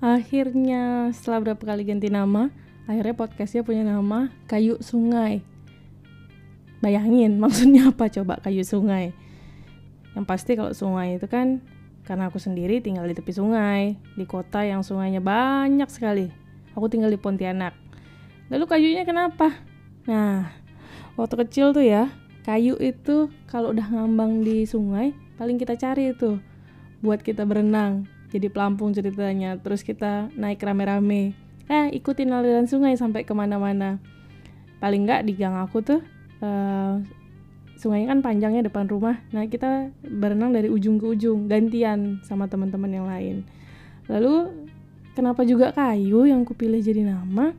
akhirnya setelah berapa kali ganti nama akhirnya podcastnya punya nama kayu sungai. Bayangin maksudnya apa coba kayu sungai? Yang pasti kalau sungai itu kan karena aku sendiri tinggal di tepi sungai di kota yang sungainya banyak sekali. Aku tinggal di Pontianak. Lalu kayunya kenapa? Nah waktu kecil tuh ya kayu itu kalau udah ngambang di sungai paling kita cari itu buat kita berenang jadi pelampung ceritanya. Terus kita naik rame-rame. Eh ikutin aliran sungai sampai ke mana-mana. Paling nggak di gang aku tuh uh, sungainya kan panjangnya depan rumah. Nah kita berenang dari ujung ke ujung gantian sama teman-teman yang lain. Lalu kenapa juga kayu yang kupilih jadi nama?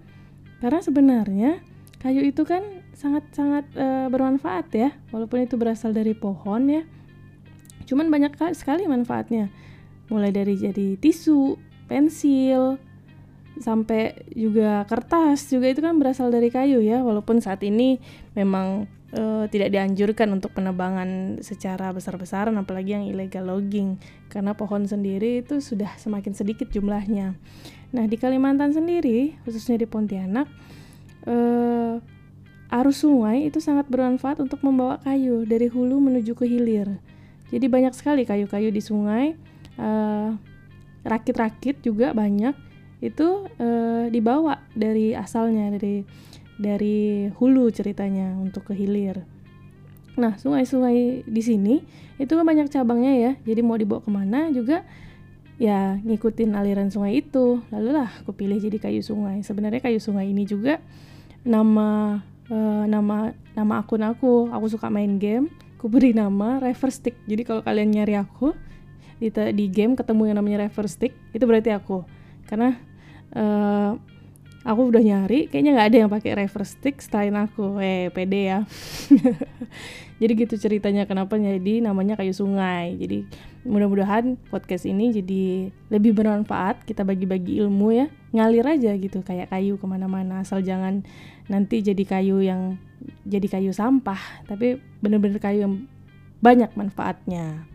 Karena sebenarnya kayu itu kan sangat-sangat uh, bermanfaat ya. Walaupun itu berasal dari pohon ya. Cuman banyak sekali manfaatnya mulai dari jadi tisu pensil sampai juga kertas juga itu kan berasal dari kayu ya walaupun saat ini memang e, tidak dianjurkan untuk penebangan secara besar-besaran apalagi yang illegal logging karena pohon sendiri itu sudah semakin sedikit jumlahnya. Nah di Kalimantan sendiri khususnya di Pontianak e, arus sungai itu sangat bermanfaat untuk membawa kayu dari hulu menuju ke hilir. Jadi banyak sekali kayu-kayu di sungai rakit-rakit juga banyak itu uh, dibawa dari asalnya dari dari hulu ceritanya untuk ke hilir. Nah sungai-sungai di sini itu banyak cabangnya ya, jadi mau dibawa ke mana juga ya ngikutin aliran sungai itu. Lalu lah aku pilih jadi kayu sungai. Sebenarnya kayu sungai ini juga nama uh, nama nama akun aku. Aku suka main game, aku beri nama Reverse Stick. Jadi kalau kalian nyari aku di di game ketemu yang namanya reverse stick itu berarti aku. Karena uh, aku udah nyari kayaknya nggak ada yang pakai reverse stick selain aku. Eh pede ya. Jadi gitu ceritanya kenapa jadi namanya kayu sungai. Jadi mudah-mudahan podcast ini jadi lebih bermanfaat kita bagi-bagi ilmu ya. Ngalir aja gitu kayak kayu ke mana-mana asal jangan nanti jadi kayu yang jadi kayu sampah tapi bener-bener kayu yang banyak manfaatnya